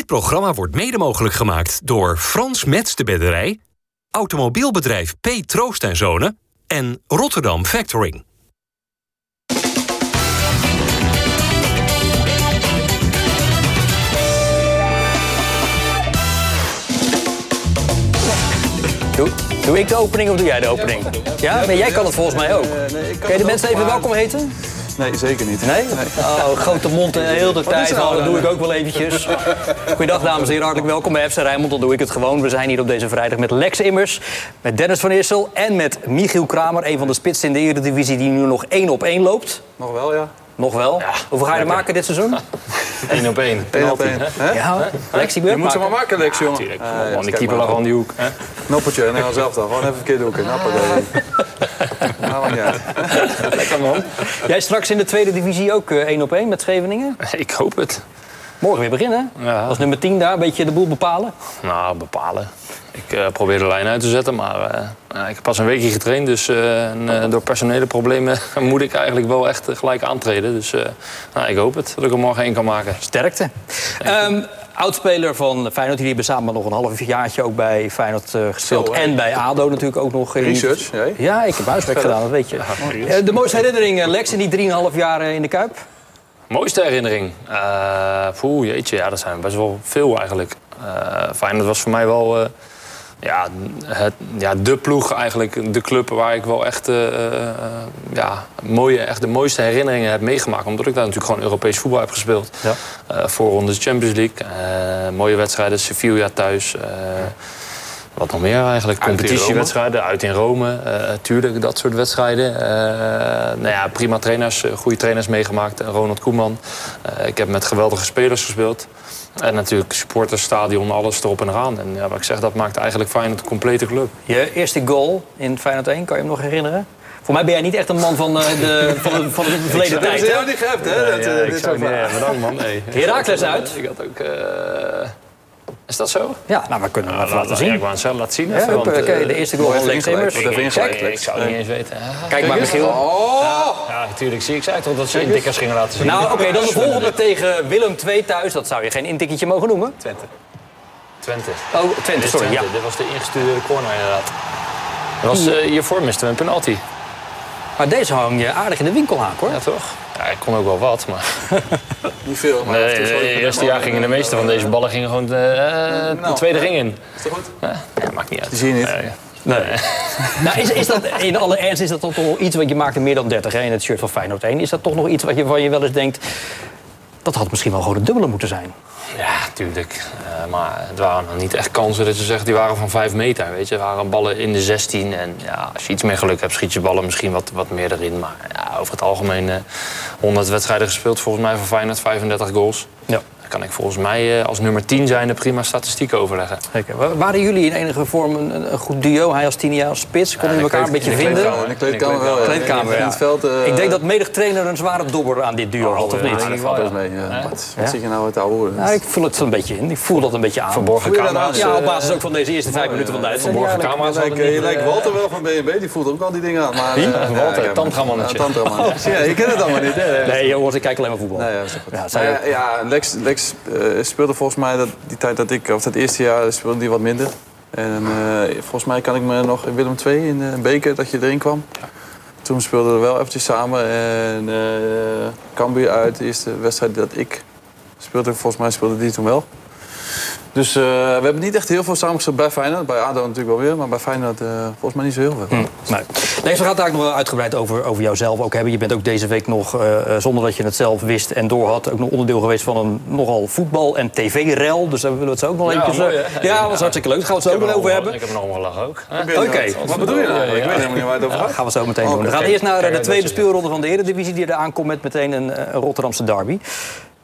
Dit programma wordt mede mogelijk gemaakt door Frans Mets de Bedderij, automobielbedrijf P. Troost en Zonen en Rotterdam Factoring. Doe, doe ik de opening of doe jij de opening? Ja, maar jij kan het volgens mij ook. Kun je de mensen even welkom heten? Nee, zeker niet. Nee? Oh, grote mond de hele tijd. nou Oh, dat doe ik ook wel eventjes. Goedendag dames en heren, hartelijk welkom bij FC Rijnmond. Dan doe ik het gewoon. We zijn hier op deze vrijdag met Lex Immers, met Dennis van Issel en met Michiel Kramer. Een van de spitsen in de Eredivisie die nu nog één op één loopt. Nog wel, ja. Nog wel. Hoeveel ga je er maken dit seizoen? Eén op één. Eén op één. Hè? Ja, Lexi Je moet ze maar maken, Lex, jongen. Ah, ja, die keeper lag aan die hoek. Hè? Noppertje, en dan zelf dan. Gewoon even verkeerd doeken. Napper. Nou, maakt niet uit. Lekker man. Jij straks in de tweede divisie ook eh, één op één met Scheveningen? Ik hoop het. Morgen weer beginnen. Ja. Als nummer 10 daar een beetje de boel bepalen. Nou, bepalen. Ik eh, probeer de lijn uit te zetten, maar eh, nou, ik heb pas een weekje getraind. Dus eh, en, eh, door personele problemen moet ik eigenlijk wel echt gelijk aantreden. Dus eh, nou, ik hoop het, dat ik er morgen één kan maken. Sterkte. Ehm oudspeler van Feyenoord. Jullie hebben samen nog een half jaartje ook bij Feyenoord eh, gespeeld. Zo, en bij ADO natuurlijk ook nog. in- Research, jij? Ja, ik heb huiswerk gedaan, dat weet je. De mooiste herinnering, Lex, in die 3,5 jaar in de Kuip? Mooiste herinnering? Eh poeh, jeetje, ja, dat zijn best wel veel eigenlijk. Eh Feyenoord was voor mij wel... eh, ja, het, ja, de ploeg eigenlijk, de club waar ik wel echt eh, eh, ja, mooie, echt de mooiste herinneringen heb meegemaakt. Omdat ik daar natuurlijk gewoon Europees voetbal heb gespeeld. Ja. Eh voorrondes Champions League, mooie wedstrijden, Sevilla thuis. wat nog meer eigenlijk? Competitiewedstrijden, uit in Rome. tuurlijk, dat soort wedstrijden. Nou ja, prima trainers, goede trainers meegemaakt. Ronald Koeman. Ik heb met geweldige spelers gespeeld. En natuurlijk supporters, stadion, alles erop en eraan. En ja, wat ik zeg, dat maakt eigenlijk Feyenoord een complete club. Je eerste goal in Feyenoord 1, kan je hem nog herinneren? Voor mij ben jij niet echt een man van, eh, de, van, de, van de verleden Dat tijd. is hè? heel niet gehebt, hè? Dat, eh, Ja, dit ik zou niet, bedankt man. Nee. Heracles uit. Ik had ook... eh, Is dat zo? Ja, nou, we kunnen hem even laten Ja, zien. ik wou het zelf laten zien. Ja, even, want, oké, eh, de eerste goal van. Immers. Kijk, ingelijkt. ik zou het niet eens weten. kijk maar, Michiel. Oh! Ja, natuurlijk zie ik. zei toch dat ze intikkers gingen laten zien. Nou, oké, dan de volgende tegen Willem II thuis. Dat zou je geen intikketje mogen noemen. Twente. Twente. Oh, Twente, Dit sorry. Ja. Twente. Dit was de ingestuurde corner inderdaad. Dat was, eh, hiervoor misten we een penalty. Maar deze hang je aardig in de winkelhaak, hoor. Ja, toch? Ja, ik kon ook wel wat, maar... Niet veel, maar Nee, het het eerste jaar gingen de meeste van deze ballen gingen gewoon de, eh, de Nou, tweede ring in. Is dat goed? Ja, ja, maakt niet uit. Die zie je niet. Nee. Nee. Nou, is, is dat, in alle ernst is dat toch nog iets, want je maakt er meer dan 30 hè, in het shirt van Feyenoord 1. Is dat toch nog iets wat je, waarvan je wel eens denkt, dat had misschien wel gewoon een dubbele moeten zijn? Ja, tuurlijk. Eh, maar het waren nog niet echt kansen dat je zegt, die waren van 5 meter. Weet je, het waren ballen in de 16. En ja, als je iets meer geluk hebt, schiet je ballen misschien wat, wat meer erin. Maar ja, over het algemeen eh 100 wedstrijden gespeeld, volgens mij voor Feyenoord 35 goals. Ja. Kan ik volgens mij eh, als nummer 10 zijn de prima statistieken overleggen. Zeker. Wa- Waren jullie in enige vorm een, goed duo? Hij als tien jaar als spits? Konden Ja, jullie elkaar een in de beetje vinden? in de In de kleedkamer wel, ja. Kleedkamer, In ja. het veld... eh, Ik denk dat menig trainer een zware dobber aan dit duo had, of niet? dat dat valt ja. best mee. ja. Wat, Ja? wat zit je nou uit de oude hoeren? Ja, ik voel het een beetje in. Ik voel dat een beetje aan. Verborgen dat camera's. aan? Ja, eh, op basis ook van deze eerste vijf minuten van de uitzending. Verborgen camera's Je lijkt, eh, Walter wel van BNB, die voelt ook al die dingen aan. Maar, Wie? eh, Walter, ja, tandgamannetje. Ja, je kent het allemaal niet? Nee, jongens, ik kijk alleen maar voetbal. Dat ja, Lex, Lex eh, speelde volgens mij dat, die tijd dat ik, of dat eerste jaar, speelde die wat minder. En eh, volgens mij kan ik me nog in Willem II in eh, een beker dat je erin kwam. Toen speelden we wel eventjes samen. En eh Cambuur uit, de eerste wedstrijd dat ik speelde, volgens mij speelde die toen wel. Dus eh, we hebben niet echt heel veel samengespeeld bij Feyenoord. Bij ADO natuurlijk wel weer, maar bij Feyenoord eh, volgens mij niet zo heel veel. Nee. Nee, we gaan het nog wel uitgebreid over, over jouzelf ook hebben. Je bent ook deze week nog, eh, zonder dat je het zelf wist en doorhad... ook nog onderdeel geweest van een nogal voetbal- en tv-rel. Dus daar willen we het zo ook nog Ja, eventjes... mooi, ja, dat was hartstikke leuk. Daar gaan we het zo ook nog over hebben. Ik heb er nog om gelachen ook. Oké. Wat bedoel je nou? Ja, ja. Ik weet helemaal niet waar het over gaat. gaan we zo meteen doen. Oké. We gaan eerst naar de tweede speelronde van de Eredivisie... die er aankomt met meteen een, een Rotterdamse derby.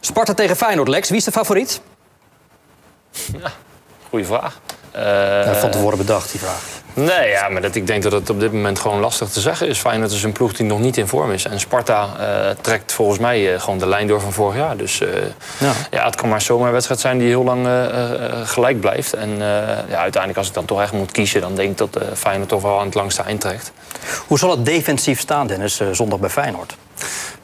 Sparta tegen Feyenoord, Lex. Wie is de favoriet? Goeie vraag. Ja, van tevoren bedacht, die vraag. Nee, ja, maar dat, ik denk dat het op dit moment gewoon lastig te zeggen is. Feyenoord is een ploeg die nog niet in vorm is. En Sparta eh, trekt volgens mij eh, gewoon de lijn door van vorig jaar. Dus Ja. ja. het kan maar zomaar een wedstrijd zijn die heel lang gelijk blijft. En ja, uiteindelijk als ik dan toch echt moet kiezen... dan denk ik dat Feyenoord toch wel aan het langste eind trekt. Hoe zal het defensief staan, Dennis, zondag bij Feyenoord?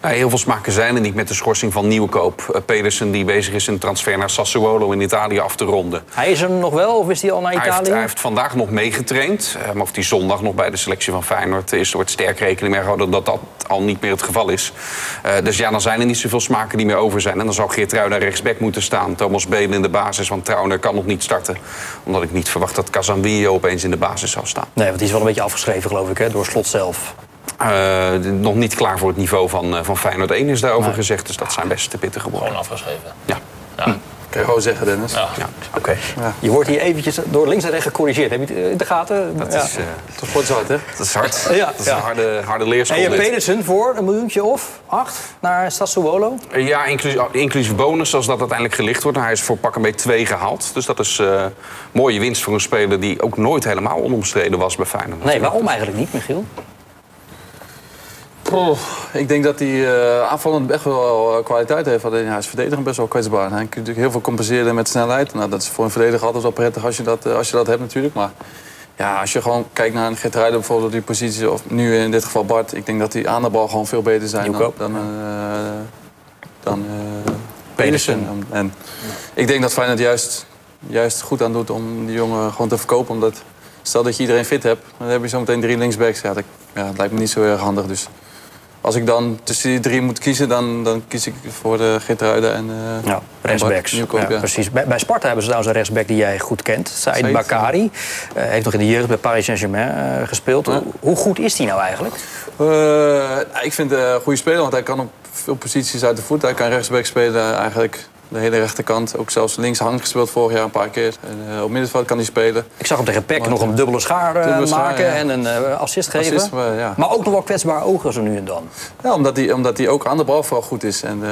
Nou, heel veel smaken zijn er niet met de schorsing van Nieuwkoop. Uh, Pedersen die bezig is een transfer naar Sassuolo in Italië af te ronden. Hij is er nog wel of is hij al naar Italië? Hij heeft, hij heeft vandaag nog meegetraind. Uh, maar of hij zondag nog bij de selectie van Feyenoord is... er wordt sterk rekening mee gehouden dat dat al niet meer het geval is. Uh, dus ja, dan zijn er niet zoveel smaken die meer over zijn. En dan zou Geert Ruida rechtsback moeten staan. Thomas Belen in de basis, want Trauner kan nog niet starten. Omdat ik niet verwacht dat Casanvillo opeens in de basis zou staan. Nee, want die is wel een beetje afgeschreven geloof ik, hè, door Slot zelf. Uh, nog niet klaar voor het niveau van, uh, van Feyenoord 1 is daarover nee. gezegd. Dus dat zijn best te pittige woorden. Gewoon afgeschreven. Ja. ja. Hm. Kan je gewoon zeggen, Dennis. Ja. ja. Oké. Okay. Ja. Je wordt hier eventjes door links en rechts gecorrigeerd. Heb je het in de gaten? Dat is, uh, dat is hard, hè? Dat is hard. ja. Dat is een harde, harde leerschool. En je Pedersen voor een miljoentje of acht naar Sassuolo? Ja, inclusief, inclusief bonus, als dat uiteindelijk gelicht wordt. Hij is voor pak een beetje 2 gehaald. Dus dat is uh, mooie winst voor een speler die ook nooit helemaal onomstreden was bij Feyenoord. Nee, waarom eigenlijk niet, Michiel? Oh, ik denk dat hij uh, aanvallend echt wel kwaliteit heeft. Alleen hij is verdedigend best wel kwetsbaar. Hij kan natuurlijk heel veel compenseren met snelheid. Nou, dat is voor een verdediger altijd wel prettig als je dat, als je dat hebt natuurlijk. Maar ja, als je gewoon kijkt naar een Gert Ruijden bijvoorbeeld op die positie... of nu in dit geval Bart, ik denk dat die aan de bal gewoon veel beter zijn dan, dan, dan Pedersen. En ik denk dat Feyenoord juist, juist goed aan doet om die jongen gewoon te verkopen. Omdat stel dat je iedereen fit hebt, dan heb je zometeen drie linksbacks. Ja, dat, ja, dat lijkt me niet zo erg handig. Dus als ik dan tussen die drie moet kiezen, dan, dan kies ik voor de Gitruiden en uh, ja, rechtsbacks. Ja, ja. Precies. Bij, bij, Sparta hebben ze trouwens een rechtsback die jij goed kent. Said Bakari. Uh, heeft nog in de jeugd bij Paris Saint-Germain uh, gespeeld. Hoe, hoe goed is hij nou eigenlijk? ik vind het een goede speler, want hij kan op veel posities uit de voet. Hij kan rechtsback spelen eigenlijk de hele rechterkant. Ook zelfs links hand gespeeld vorig jaar een paar keer. En, uh, op middenveld kan hij spelen. Ik zag hem tegen Peck nog een dubbele schaar, uh, dubbele schaar maken ja. en een uh, assist geven. Assist, maar, ja. maar, ook nog wel kwetsbare ogen zo nu en dan. Ja, omdat hij, omdat hij ook aan de bal vooral goed is. En,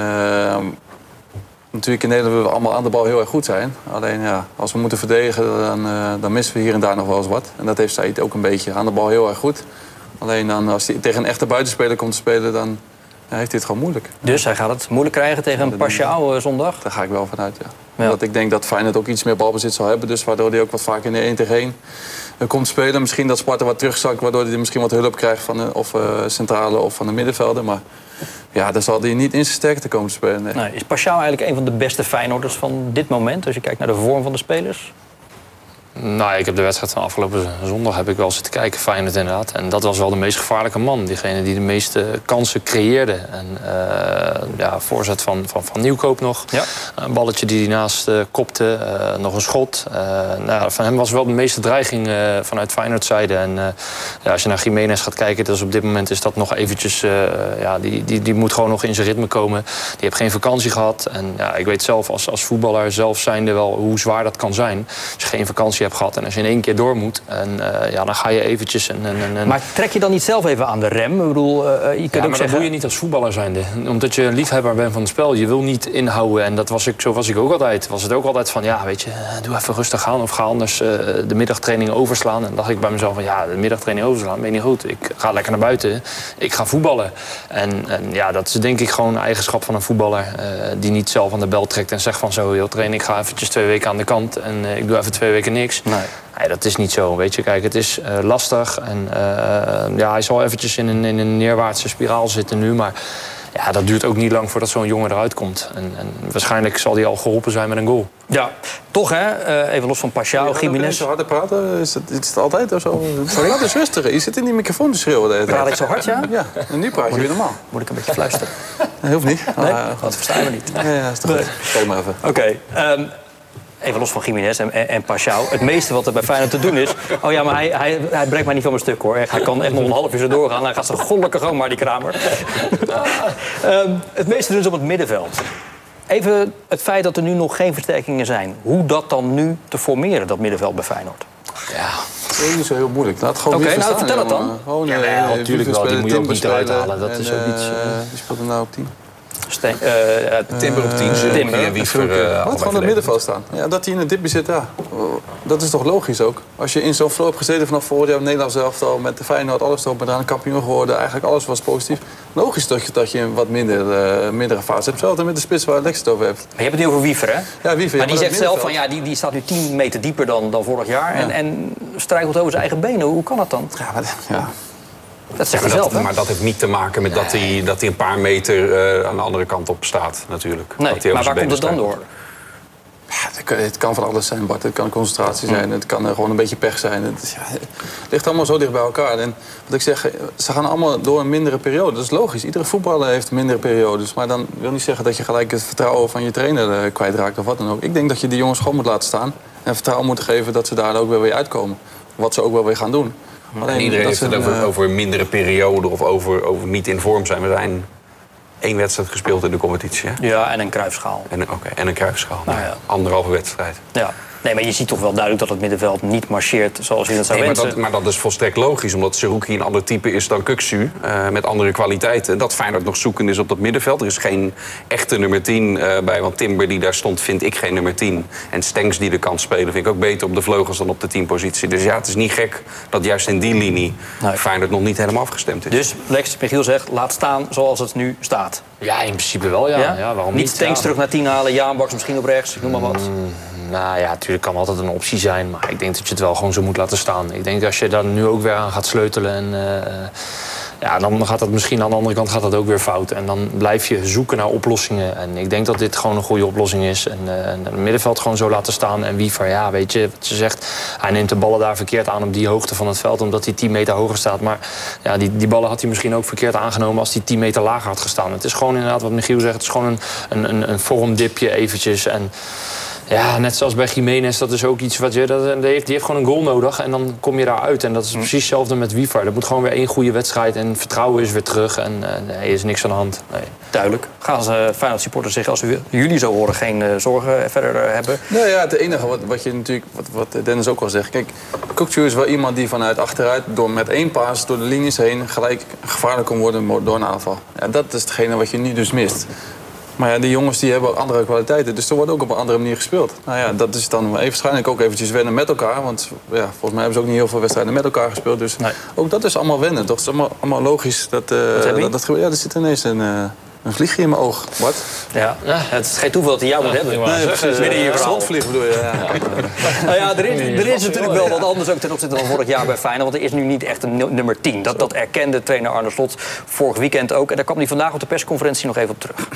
natuurlijk in Nederland willen we allemaal aan de bal heel erg goed zijn. Alleen ja, als we moeten verdedigen, dan, dan missen we hier en daar nog wel eens wat. En dat heeft Said ook een beetje. Aan de bal heel erg goed. Alleen dan, als hij tegen een echte buitenspeler komt te spelen, dan hij heeft dit gewoon moeilijk. Dus hij gaat het moeilijk krijgen tegen een Pashao zondag? Daar ga ik wel vanuit, ja. ja. Omdat ik denk dat Feyenoord ook iets meer balbezit zal hebben. Dus waardoor hij ook wat vaker in de 1 tegen 1 uh, komt spelen. Misschien dat Sparta wat terugzakt, waardoor hij misschien wat hulp krijgt van de, of uh, centrale of van de middenvelden. Maar ja, daar zal hij niet in zijn sterkte komen te spelen. Nee. Nee, is Pashao eigenlijk een van de beste Feyenoorders van dit moment? Als je kijkt naar de vorm van de spelers? Nou, ik heb de wedstrijd van afgelopen zondag heb ik wel zitten kijken, Feyenoord inderdaad. En dat was wel de meest gevaarlijke man. Diegene die de meeste kansen creëerde. En uh, ja, voorzet van, van, van Nieuwkoop nog. Ja. Een balletje die hij naast uh, kopte. Uh, nog een schot. nou, van hem was wel de meeste dreiging vanuit Feyenoord zijde. En ja, als je naar Jiménez gaat kijken, dus op dit moment is dat nog eventjes... ja, die, die, die moet gewoon nog in zijn ritme komen. Die heeft geen vakantie gehad. En ja, ik weet zelf als, als voetballer zelf zijnde wel hoe zwaar dat kan zijn. Als je geen vakantie hebt gehad en als je in één keer door moet, en, uh, ja, dan ga je eventjes... En, en, en, Maar trek je dan niet zelf even aan de rem? Ik bedoel, uh, je kunt ja, ook maar zeggen... dat doe je niet als voetballer zijnde. Omdat je een liefhebber bent van het spel. Je wil niet inhouden. En dat was ik, zo was ik ook altijd. Was het ook altijd van, ja, weet je, doe even rustig aan. Of ga anders uh, de middagtraining overslaan. En dan dacht ik bij mezelf van, ja, de middagtraining overslaan, ben je niet goed. Ik ga lekker naar buiten. Ik ga voetballen. En, en ja, dat is denk ik gewoon een eigenschap van een voetballer. die niet zelf aan de bel trekt en zegt van, zo, heel trainen. Ik ga eventjes twee weken aan de kant. En ik doe even twee weken niks. Nee. Nee, dat is niet zo. Weet je, kijk, het is uh, lastig. En uh, ja, hij zal eventjes in een, in een neerwaartse spiraal zitten nu. Maar ja, dat duurt ook niet lang voordat zo'n jongen eruit komt. En, en, waarschijnlijk zal hij al geholpen zijn met een goal. Ja, toch hè? Uh, even los van Pashao, Jiménez. zo harder praten? Is het, is het altijd of zo? Praat eens rustiger. Je zit in die microfoon te schreeuwen. Praat ik zo hard, ja? Ja, en nu praat je weer normaal. Moet ik een beetje fluisteren? Dat hoeft niet. Nee, uh, dat verstaan we niet. Ja, ja, is toch goed. Kijk maar even. Oké. Okay, um, Even los van Jiménez en, en, en Pashao. Het meeste wat er bij Feyenoord te doen is... Oh ja, maar hij, hij, hij brengt mij niet van mijn stuk, hoor. Hij kan echt nog een half uur zo doorgaan. Hij gaat zo goddelijke gang maar, die kramer. um, het meeste doen ze op het middenveld. Even het feit dat er nu nog geen versterkingen zijn. Hoe dat dan nu te formeren, dat middenveld bij Feyenoord? Ja, dat is niet zo heel moeilijk. Laat gewoon Oké, okay, nou vertel het dan. Gewoon, ja, ja, natuurlijk wel. Die moet je ook niet eruit halen. Dat en, is ook iets... Uh... Die speelt er nou op 10. Steen, uh, Timber op 10, uh, Timber. Wiever. Uh, Wat in het middenveld staan. Ja, dat hij in een dipje zit, ja. Dat is toch logisch ook. Als je in zo'n flow hebt gezeten vanaf vorig jaar... Nederland zelf al met de Feyenoord, alles erop, met een kampioen geworden. Eigenlijk alles was positief. Logisch dat je, dat je een wat minder, uh, mindere fase hebt. Hetzelfde met de spits waar Alex het over hebt. Maar je hebt het nu over Wiever, hè? Ja, Wiever. Maar die zegt zelf van, ja, die, die staat nu 10 meter dieper dan, dan vorig jaar. Ja. En, en struikelt over zijn eigen benen. Hoe kan dat dan? Ja, maar, ja. Dat Ja, zegt maar, zelf, dat, maar dat heeft niet te maken met dat hij, dat hij een paar meter eh, aan de andere kant op staat, natuurlijk. Nee, maar waar komt het dan door? Ja, het, kan, van alles zijn, Bart. Het kan concentratie zijn, het kan eh, gewoon een beetje pech zijn. Het, is- ja, het ligt allemaal zo dicht bij elkaar. En wat ik zeg, eh, ze gaan allemaal door een mindere periode. Dat is logisch. Iedere voetballer heeft mindere periodes. Maar dan wil niet zeggen dat je gelijk het vertrouwen van je trainer eh, kwijtraakt of wat dan ook. Ik denk dat je die jongens gewoon moet laten staan. En vertrouwen moet geven dat ze daar ook weer weer uitkomen. Wat ze ook wel weer gaan doen. Alleen iedereen dat heeft het een, over, eh, over een mindere periode of over, over niet in vorm zijn. We zijn één wedstrijd gespeeld in de competitie. Hè? Ja, en een kruifschaal. En, oké, en een kruisschaal. Nou ja. Anderhalve wedstrijd. Ja. Nee, maar je ziet toch wel duidelijk dat het middenveld niet marcheert zoals je het zou Nee, maar, dat, maar dat is volstrekt logisch, omdat Seruki een ander type is dan Kuksu. eh, met andere kwaliteiten. Dat Feyenoord nog zoeken is op dat middenveld. Er is geen echte nummer 10 eh, bij. Want Timber die daar stond, vind ik geen nummer 10. En Stenks die er kan spelen, vind ik ook beter op de vleugels dan op de 10 positie. Dus ja, het is niet gek dat juist in die linie Nee. Feyenoord nog niet helemaal afgestemd is. Dus Lex, Michiel zegt, laat staan zoals het nu staat. Ja, in principe wel, ja. ja? waarom niet niet? Stenks Ja. terug naar 10 halen, Jaan Baks misschien op rechts, ik noem maar wat. Nou ja, natuurlijk kan altijd een optie zijn. Maar ik denk dat je het wel gewoon zo moet laten staan. Ik denk als je daar nu ook weer aan gaat sleutelen. En, eh, ja, dan gaat dat misschien aan de andere kant gaat dat ook weer fout. En dan blijf je zoeken naar oplossingen. En ik denk dat dit gewoon een goede oplossing is. En, eh, het middenveld gewoon zo laten staan. En Wiever, ja, weet je wat ze zegt. Hij neemt de ballen daar verkeerd aan op die hoogte van het veld. Omdat hij 10 meter hoger staat. Maar ja, die, die ballen had hij misschien ook verkeerd aangenomen als hij 10 meter lager had gestaan. Het is gewoon inderdaad wat Michiel zegt. Het is gewoon een, een, een, een vormdipje eventjes. En ja, net zoals bij Jiménez, dat is ook iets wat je. Dat, die, heeft, die heeft gewoon een goal nodig en dan kom je daaruit. En dat is precies hetzelfde met Wiever. Dat moet gewoon weer één goede wedstrijd en vertrouwen is weer terug. En eh, nee, er is niks aan de hand. Nee. Duidelijk. Gaan ze Feyenoord supporters zich, als u, jullie zo horen, geen eh, zorgen verder eh, hebben? Nou ja, het enige wat, wat je natuurlijk, wat, wat Dennis ook al zegt. Kijk, Kokchu is wel iemand die vanuit achteruit, door met één paas door de linies heen, gelijk gevaarlijk kan worden door een aanval. Ja, dat is hetgene wat je nu dus mist. Maar ja, die jongens die hebben andere kwaliteiten, dus er wordt ook op een andere manier gespeeld. Nou ja, dat is dan even, waarschijnlijk ook eventjes wennen met elkaar. Want ja, volgens mij hebben ze ook niet heel veel wedstrijden met elkaar gespeeld. Dus Nee. ook dat is allemaal wennen. toch? Het is allemaal, allemaal logisch dat, eh, dat, dat gebeurt. Ja, er zit ineens een, eh, een vliegje in mijn oog. Wat? Ja. het is geen toeval dat hij jou moet hebben. zeggen, precies. Midden in je verhaal. Zandvlieg bedoel je? Ja. Nou ja, er is, er is natuurlijk wel wat anders ook ten opzichte van vorig jaar bij Feyenoord. Want er is nu niet echt een nu- nummer 10. Dat, dat erkende trainer Arne Slot vorig weekend ook. En daar kwam hij vandaag op de persconferentie nog even op terug.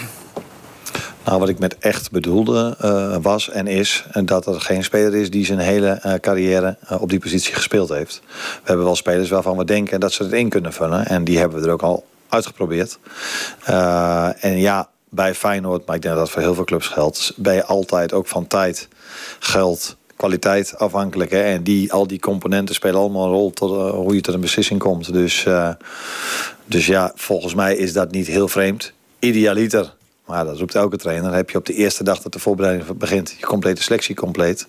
Nou, wat ik met echt bedoelde eh, was en is en dat er geen speler is die zijn hele eh, carrière eh, op die positie gespeeld heeft. We hebben wel spelers waarvan we denken dat ze het in kunnen vullen. En die hebben we er ook al uitgeprobeerd. Eh, en ja, bij Feyenoord, maar ik denk dat dat voor heel veel clubs geldt, ben je altijd ook van tijd, geld, kwaliteit afhankelijk. Hè? En die, al die componenten spelen allemaal een rol tot, eh, hoe je tot een beslissing komt. Dus, eh, dus ja, volgens mij is dat niet heel vreemd. Idealiter maar dat roept elke trainer. Dan heb je op de eerste dag dat de voorbereiding begint je complete selectie compleet.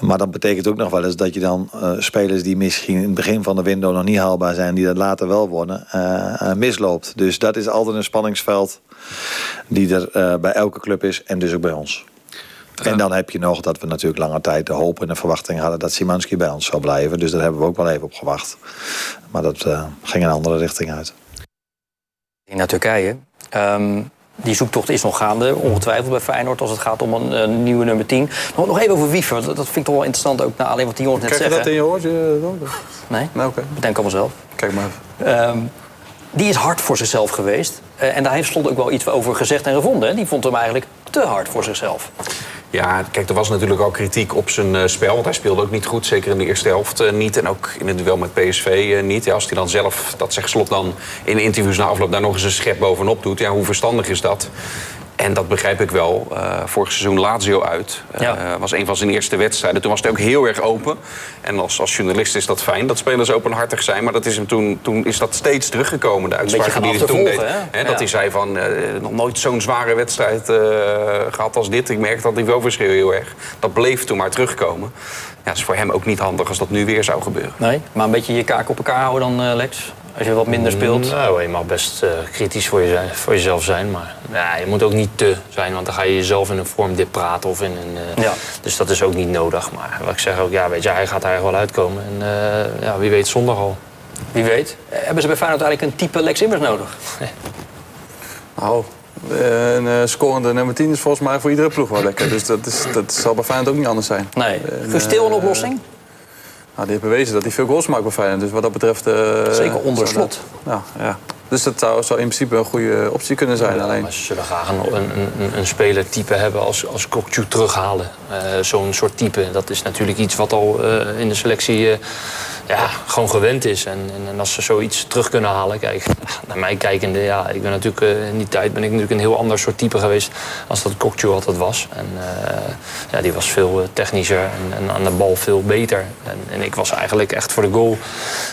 Maar dat betekent ook nog wel eens dat je dan eh, spelers die misschien in het begin van de window nog niet haalbaar zijn, die dat later wel worden, eh, eh, misloopt. Dus dat is altijd een spanningsveld die er eh, bij elke club is en dus ook bij ons. En dan heb je nog dat we natuurlijk lange tijd de hoop en de verwachting hadden dat Simanski bij ons zou blijven. Dus daar hebben we ook wel even op gewacht. Maar dat eh, ging een andere richting uit. Naar Turkije. Ehm, die zoektocht is nog gaande, ongetwijfeld bij Feyenoord... als het gaat om een, eh, nieuwe nummer 10. Nog, nog even over Wiever, dat, dat vind ik toch wel interessant... ook naar alleen wat die jongens net Krijg je dat zeggen. in je oortje? dan? Nee, Nou, oké. bedenk allemaal zelf. Kijk maar even. Ehm, die is hard voor zichzelf geweest. Eh, en daar heeft Slot ook wel iets over gezegd en gevonden. Hè? Die vond hem eigenlijk te hard voor zichzelf. Ja, kijk, er was natuurlijk al kritiek op zijn eh, spel. Want hij speelde ook niet goed, zeker in de eerste helft eh, niet. En ook in het duel met PSV eh, niet. Ja, als hij dan zelf, dat zegt Slot dan in interviews na afloop... daar nog eens een schep bovenop doet. Ja, hoe verstandig is dat? En dat begrijp ik wel. Eh, vorig seizoen Lazio uit. Ja. was een van zijn eerste wedstrijden. Toen was hij ook heel erg open. En als, als journalist is dat fijn, dat spelers openhartig zijn. Maar dat is hem toen, toen is dat steeds teruggekomen. De gaan die hij toen deed. dat Ja. hij zei van, eh, nog nooit zo'n zware wedstrijd eh, gehad als dit. Ik merk dat niveauverschil heel erg. Dat bleef toen maar terugkomen. Ja, dat is voor hem ook niet handig als dat nu weer zou gebeuren. Nee, maar een beetje je kaak op elkaar houden dan, Lex. Als je wat minder speelt. Nou, je mag best eh, kritisch voor, je, voor jezelf zijn. Maar ja, je moet ook niet te zijn, want dan ga je jezelf in een vormdip praten. Of in een, eh, Ja. Dus dat is ook niet nodig. Maar wat ik zeg ook, ja, weet je, hij gaat daar echt wel uitkomen. En eh, ja, wie weet zondag al. Wie weet. Hebben ze bij Feyenoord eigenlijk een type Lex Immers nodig? Nou, een scorende nummer 10 is volgens mij voor iedere ploeg wel lekker. Dus dat, is, dat zal bij Feyenoord ook niet anders zijn. Nee. En, Guus Til een oplossing? Nou, die heeft bewezen dat hij veel goals maakt bij Feyenoord. Dus wat dat betreft... eh, Zeker onder dat- slot. Ja, ja. Dus dat zou, zou in principe een goede optie kunnen zijn. Alleen, Maar ze zullen graag een, een, een, een spelertype hebben als, als terughalen. Eh, Zo'n soort type. Dat is natuurlijk iets wat al eh, in de selectie ja, gewoon gewend is. En, en, en als ze zoiets terug kunnen halen. Kijk, naar mij kijkende, ja, ik ben natuurlijk eh, in die tijd ben ik natuurlijk een heel ander soort type geweest als dat Kokju altijd was. En eh, ja, die was veel eh, technischer en, en aan de bal veel beter. En, en ik was eigenlijk echt voor de goal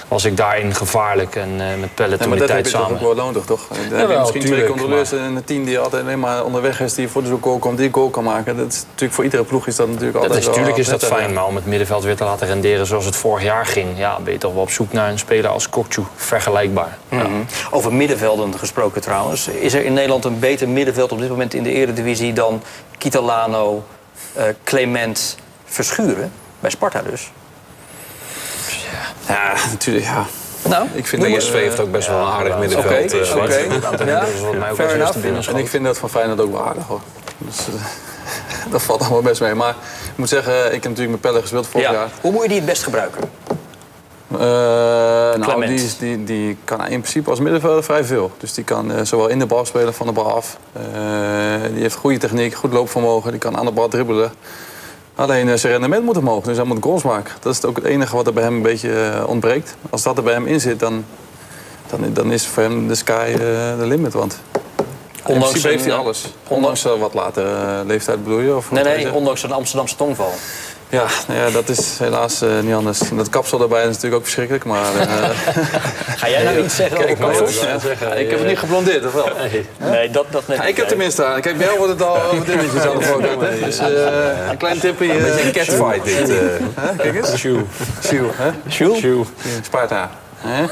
was ik daarin gevaarlijk en met Pelle Nee, toen maar die dat heb tijd je toch samen. ook wel nodig, toch? Je Jawel, misschien twee controleurs en een team die altijd alleen maar onderweg is... die voor de goal komt, die goal kan maken. Dat is natuurlijk voor iedere ploeg is dat natuurlijk Dat altijd is, natuurlijk wel is dat fijn, ja. maar om het middenveld weer te laten renderen zoals het vorig jaar ging, ja, ben je toch wel op zoek naar een speler als Kokju. Vergelijkbaar. Mhm. Over middenvelden gesproken trouwens. Is er in Nederland een beter middenveld op dit moment in de Eredivisie dan Kitalano, eh, Clement, Verschuren? Bij Sparta dus. Ja, natuurlijk, ja. Nou, Ik vind dat, PSV heeft ook best wel een aardig middenveld. Oké, eh, oké. Zwart. Ja. En ik vind dat van Feyenoord ook wel aardig, hoor. Dus, eh, dat valt allemaal best mee. Maar ik moet zeggen, ik heb natuurlijk met Pelle gespeeld vorig Ja. jaar. Hoe moet je die het best gebruiken? Eh, nou, die, die, die kan in principe als middenvelder vrij veel. Dus die kan eh, zowel in de bal spelen, van de bal af. Eh, die heeft goede techniek, goed loopvermogen. Die kan aan de bal dribbelen. Alleen zijn rendement moet omhoog, dus hij moet goals maken. Dat is ook het enige wat er bij hem een beetje ontbreekt. Als dat er bij hem in zit, dan, dan, dan is voor hem de sky de limit. Want in Ondanks principe heeft hij alles. Ondanks een wat latere eh, leeftijd bedoel je? Of Nee, nee, ondanks een Amsterdamse tongval. Ja, nou ja, dat is helaas eh, niet anders. Dat kapsel daarbij is natuurlijk ook verschrikkelijk, maar... eh, Ga jij nou iets zeggen over kapsels? Ja, ik heb het niet geblondeerd, of wel? Nee, dat, dat net ik heb tenminste aan. Kijk, bij jou wordt het al wat dingetjes aan de voorkant. Dus eh, een klein tipje. Een beetje een eh, catfight dit. eh. Kijk eens. Sjoe. Sjoe, hè? Jules? Sjoe. Sparta. Hè?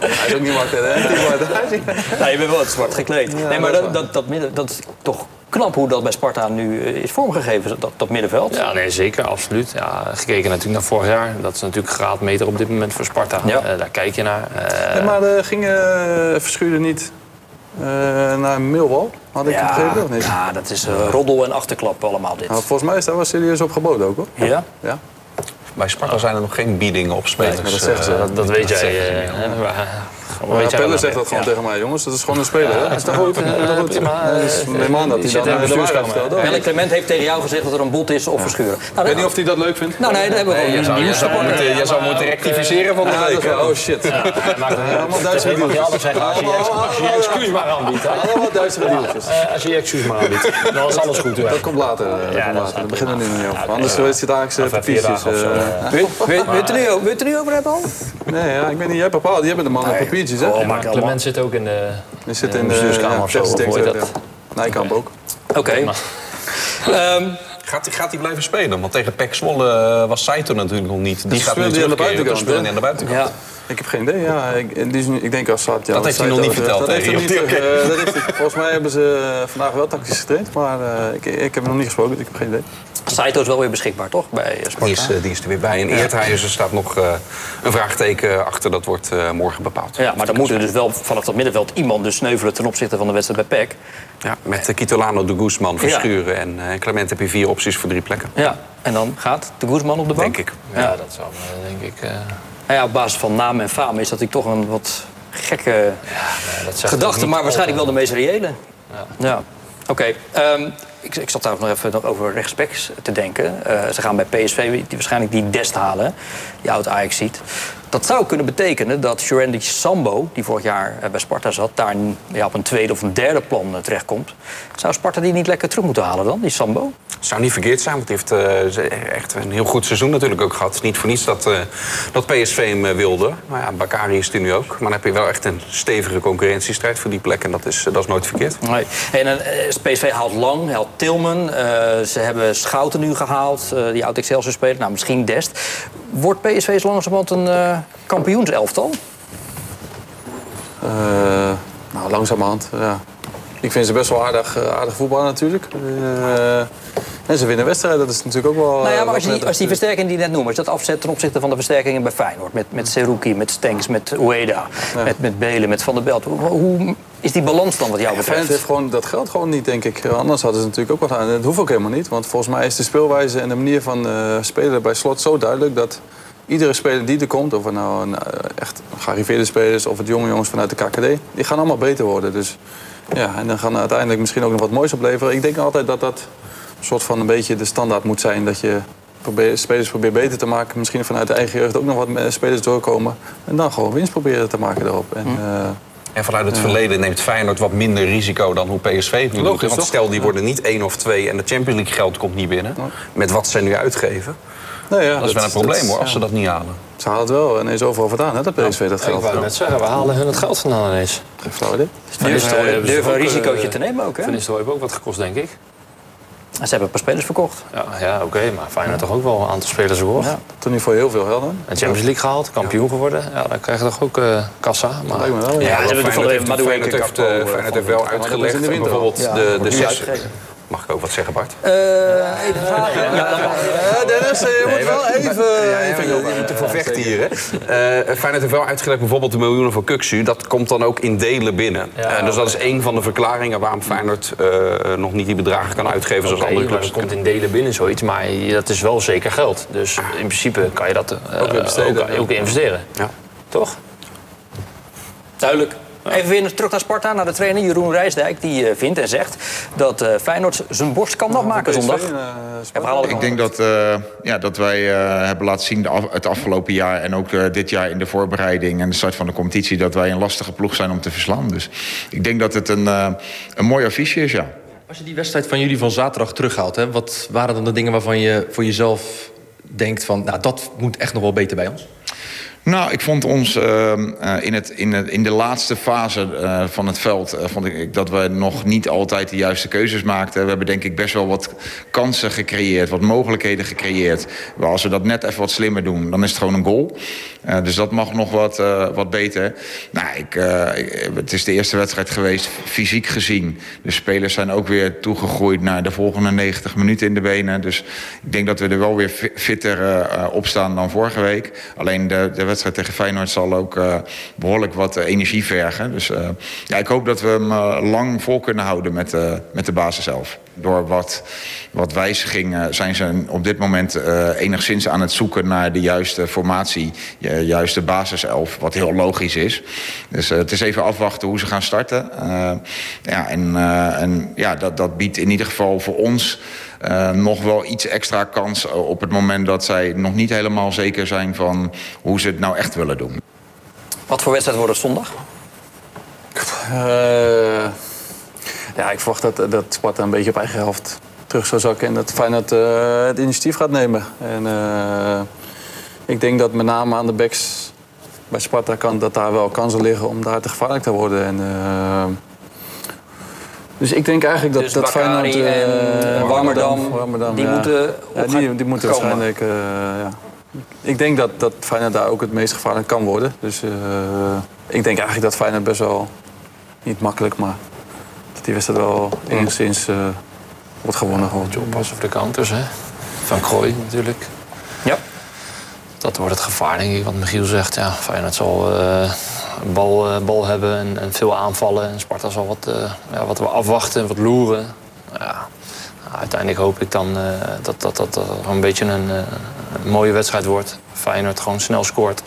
Hij is ook niet wakker, hè? Nou, je bent wel het zwart gekleed. nee, maar dat, dat, dat, midden, dat is toch knap hoe dat bij Sparta nu eh, is vormgegeven, dat, dat middenveld. Ja, nee, zeker, absoluut. Ja, gekeken natuurlijk naar vorig jaar. Dat is natuurlijk graadmeter op dit moment voor Sparta. Ja. Eh, daar kijk je naar. Eh, Nee, Maar eh, ging Verschuren niet eh, naar Millwall? Had ik het begrepen of niet? ja, dat is eh, roddel en achterklap allemaal dit. Nou, volgens mij is daar wel serieus op geboden ook, hoor. Ja? Ja? Bij Sparta zijn er nog geen biedingen op spelers. maar dat zeggen ze. dat, dat weet jij. Eh, niet. weet ja, Pelle zegt dat gewoon tegen mij, jongens. Dat is gewoon een speler, hè? Dat is toch goed? Dat is goed? prima. Ja, dus neem aan dat Die hij in de waarheid vertelt. Clement heeft tegen jou gezegd dat er een bot is of verschuren. Nou, Ik weet niet of hij dat leuk vindt. nou nee, dat hebben we Nee, gewoon jij zou, moeten, rectificeren van de Ja, dat week. is oh shit. Allemaal Duitse Dat je als je je je je excuus maar aanbiedt. hè. Allemaal Duitse dealtjes. Eh, Als je je excuus maar aanbiedt, dan is alles goed. Dat komt later. eh, dat Ja, komt dat later. is Dat beginnen we nu niet over. Anders is het eh, vier papiertjes. dagen of zo, eh. eh. Wil wil- wil je het er nu over- je er hebben al? Nee, ja, ik weet niet. Jij bepaalt. Jij bent de man met papiertjes, hè? Oh, Maar. Clement zit ook in de... Je zit in in de bestuurskamer of zo, dat? Nijkamp ook. Oké. Ehm, Gaat, hij- gaat hij blijven spelen? Want tegen PEC Zwolle eh, was Saito natuurlijk nog niet. Die gaat nu hij terugkeren. hij aan de buitenkant. ja. Ik heb geen idee. Ja, ik, ik denk als Saad, ja, Dat heeft hij nog Saito niet verteld Dat heeft hij niet, eh, hij- Volgens mij hebben ze eh, vandaag wel tactisch getraind. Maar eh, ik, ik heb hem nog niet gesproken, dus ik heb geen idee. Saito is wel weer beschikbaar, toch? Bij eh, Sparta. Die is, eh, die is er weer bij. En Eerthuizen staat nog eh, een vraagteken achter. Dat wordt eh, morgen bepaald. Ja, maar dan moet er dus wel vanaf dat middenveld iemand dus sneuvelen ten opzichte van de wedstrijd bij PEC. Ja, met uh, Kitolano, de Guzman, Verschuren en eh, Clement heb je vier opties voor drie plekken. Ja, en dan gaat de Guzman op de bank? Denk ik. Ja, dat zou denk ik... eh, Nou ja, op basis van naam en faam is dat ik toch een wat gekke ja, gedachte, maar waarschijnlijk wel de meest reële. Ja. Oké, ehm, ik, ik zat trouwens nog even over rechtsbacks te denken. Eh, ze gaan bij PSV die, waarschijnlijk die Dest halen, die oud Ajax ziet. Dat zou kunnen betekenen dat Shorendi Sambo, die vorig jaar eh, bij Sparta zat, daar ja, op een tweede of een derde plan eh, terechtkomt. Zou Sparta die niet lekker terug moeten halen dan, die Sambo? Zou niet verkeerd zijn, want hij heeft eh, echt een heel goed seizoen natuurlijk ook gehad. Het is niet voor niets dat, dat PSV hem wilde. Maar ja, Bakari is er nu ook. Maar dan heb je wel echt een stevige concurrentiestrijd voor die plek. En dat is, dat is nooit verkeerd. Nee. En PSV haalt Lang, haalt Tilman. ze hebben Schouten nu gehaald, eh, die oud Excelsior speler. Nou, misschien Dest. Wordt PSV zo langzamerhand een kampioenselftal? Eh, nou, langzamerhand, ja. Ik vind ze best wel aardig, eh, aardig voetballen natuurlijk. Eh, En ze winnen wedstrijden, dat is natuurlijk ook wel... Nou ja, maar als, je die, als die prettig. versterking die je net noemt, als je dat afzet ten opzichte van de versterkingen bij Feyenoord, met, met Seruki, met Stenks, met Ueda, met, met Belen, met Van der Belt, hoe, hoe is die balans dan wat jou Ja, betreft? heeft gewoon dat geld gewoon niet, denk ik. Anders hadden ze natuurlijk ook wat aan. Dat hoeft ook helemaal niet. Want volgens mij is de speelwijze en de manier van spelen bij Slot zo duidelijk... dat iedere speler die er komt, of het nou een, eh, echt gearriveerde spelers... of het jonge jongens vanuit de KKD, die gaan allemaal beter worden. Dus ja, en dan gaan uiteindelijk misschien ook nog wat moois opleveren. Ik denk altijd dat dat een soort van een beetje de standaard moet zijn. Dat je probeert, spelers probeert beter te maken. Misschien vanuit de eigen jeugd ook nog wat spelers doorkomen. En dan gewoon winst proberen te maken erop. En, eh, En vanuit het verleden neemt Feyenoord wat minder risico dan hoe PSV het nu doet. Want toch? stel, die worden niet één of twee en de Champions League geld komt niet binnen. Met wat ze nu uitgeven. Nou ja, Dat is wel een probleem hoor, als ja. ze dat niet halen. Ze halen het wel en is overal vandaan, hè, dat PSV dat Ik geld. wou net zeggen, we halen hun het geld vandaan ineens. Geen flauw idee. Durf een ook, eh, risicootje te nemen ook, hè? Van Nistelrooy heeft ook wat gekost, denk ik. En Ze hebben een paar spelers verkocht. Ja, ja oké, maar Feyenoord toch ook wel een aantal spelers. Ja, toen niet voor heel veel geld dan. En Champions League gehaald, kampioen geworden. Ja, dan krijg je toch ook eh, kassa. Maar... lijkt me wel, ja. Ja, ze hebben Madueke heeft, eh, Feyenoord heeft wel uitgelegd de bijvoorbeeld. Ja, de, de Mag ik ook wat zeggen, Bart? Eh, even vragen. Ja, dan- Dennis, je moet wel even... Je moet ervoor vechten hier, hè? Eh, Feyenoord heeft wel uitgelegd bijvoorbeeld de miljoenen voor Kuxu. Dat komt dan ook in delen binnen. Eh, dus dat is een van de verklaringen waarom Feyenoord eh, nog niet die bedragen kan uitgeven zoals andere clubs. dat komt in delen binnen zoiets, maar dat is wel zeker geld. Dus in principe kan je dat eh, Ook ook, ook investeren. Ja. Toch? Duidelijk. Even weer terug naar Sparta, naar de trainer Jeroen Rijsdijk. Die eh, vindt en zegt dat eh, Feyenoord zijn borst kan nog maken zondag. Eh, Ik denk dat, eh, ja, dat wij eh, hebben laten zien af- het afgelopen jaar... en ook eh, dit jaar in de voorbereiding en de start van de competitie... dat wij een lastige ploeg zijn om te verslaan. Dus ik denk dat het een, eh, een mooi affiche is, ja. Als je die wedstrijd van jullie van zaterdag terughaalt, hè, wat waren dan de dingen waarvan je voor jezelf denkt van, nou dat moet echt nog wel beter bij ons? Nou, ik vond ons eh, eh, in, het, in, het, in de laatste fase eh, van het veld... eh, vond ik dat we nog niet altijd de juiste keuzes maakten. We hebben denk ik best wel wat kansen gecreëerd, wat mogelijkheden gecreëerd. Maar als we dat net even wat slimmer doen, dan is het gewoon een goal. Dus dat mag nog wat, wat beter. Nou, ik, het is de eerste wedstrijd geweest, fysiek gezien. De spelers zijn ook weer toegegroeid naar de volgende 90 minuten in de benen. Dus ik denk dat we er wel weer fi- fitter op staan dan vorige week. Alleen de, de wedstrijd tegen Feyenoord zal ook eh, behoorlijk wat eh, energie vergen. Dus eh, ja, ik hoop dat we hem lang vol kunnen houden met, met de basis zelf. Door wat, wat wijzigingen zijn ze op dit moment enigszins aan het zoeken naar de juiste formatie, de juiste basiself, wat heel logisch is. Dus het is even afwachten hoe ze gaan starten. Ja, en en ja, dat, dat biedt in ieder geval voor ons eh, nog wel iets extra kans eh, op het moment dat zij nog niet helemaal zeker zijn van hoe ze het nou echt willen doen. Wat voor wedstrijd wordt het zondag? Eh, ja, ik verwacht dat, dat Sparta een beetje op eigen helft terug zou zakken. En dat Feyenoord het initiatief gaat nemen. En eh, ik denk dat met name aan de backs bij Sparta kan dat daar wel kansen liggen om daar te gevaarlijk te worden. En, eh, dus ik denk eigenlijk dat, Dus dat Feyenoord... eh, en Warmerdam, Warmerdam, die ja. moeten Ja, die, die moeten komen. waarschijnlijk... eh, ja. Ik denk dat, dat Feyenoord daar ook het meest gevaarlijk kan worden. Dus eh, ik denk eigenlijk dat Feyenoord best wel... Niet makkelijk, maar dat die wedstrijd wel enigszins eh, wordt gewonnen. Gewoon. Pas op de kanters, hè? Van Krooi natuurlijk. Ja. Dat wordt het gevaar, denk ik, wat Michiel zegt. Ja, Feyenoord zal eh, bal, eh, bal hebben en, en veel aanvallen. En Sparta zal wat, eh, ja, wat afwachten en wat loeren. Ja, uiteindelijk hoop ik dan eh, dat dat, dat, dat een beetje een, een mooie wedstrijd wordt. Feyenoord gewoon snel scoort.